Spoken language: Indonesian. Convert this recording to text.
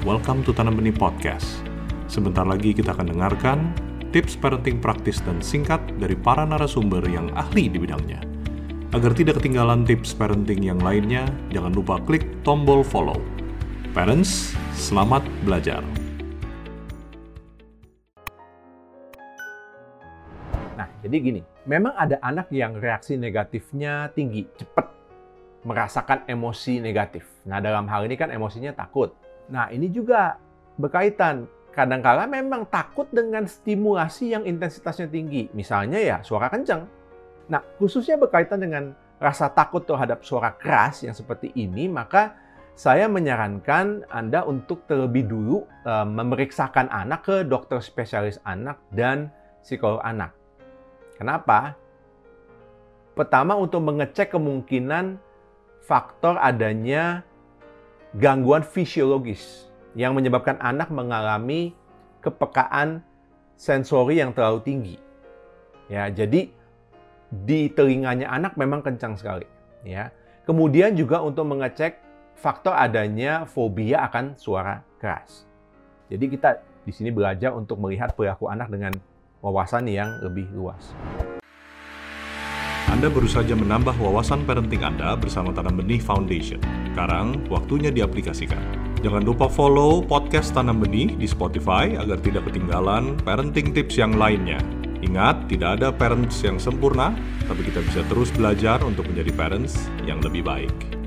welcome to Tanam Benih Podcast. Sebentar lagi kita akan dengarkan tips parenting praktis dan singkat dari para narasumber yang ahli di bidangnya. Agar tidak ketinggalan tips parenting yang lainnya, jangan lupa klik tombol follow. Parents, selamat belajar. Nah, jadi gini, memang ada anak yang reaksi negatifnya tinggi, cepat merasakan emosi negatif. Nah, dalam hal ini kan emosinya takut. Nah, ini juga berkaitan. Kadangkala memang takut dengan stimulasi yang intensitasnya tinggi. Misalnya ya suara kencang. Nah, khususnya berkaitan dengan rasa takut terhadap suara keras yang seperti ini, maka saya menyarankan Anda untuk terlebih dulu e, memeriksakan anak ke dokter spesialis anak dan psikolog anak. Kenapa? Pertama untuk mengecek kemungkinan faktor adanya gangguan fisiologis yang menyebabkan anak mengalami kepekaan sensori yang terlalu tinggi. Ya, jadi di telinganya anak memang kencang sekali, ya. Kemudian juga untuk mengecek faktor adanya fobia akan suara keras. Jadi kita di sini belajar untuk melihat perilaku anak dengan wawasan yang lebih luas. Anda baru saja menambah wawasan parenting Anda bersama Tanam Benih Foundation. Sekarang, waktunya diaplikasikan. Jangan lupa follow podcast Tanam Benih di Spotify agar tidak ketinggalan parenting tips yang lainnya. Ingat, tidak ada parents yang sempurna, tapi kita bisa terus belajar untuk menjadi parents yang lebih baik.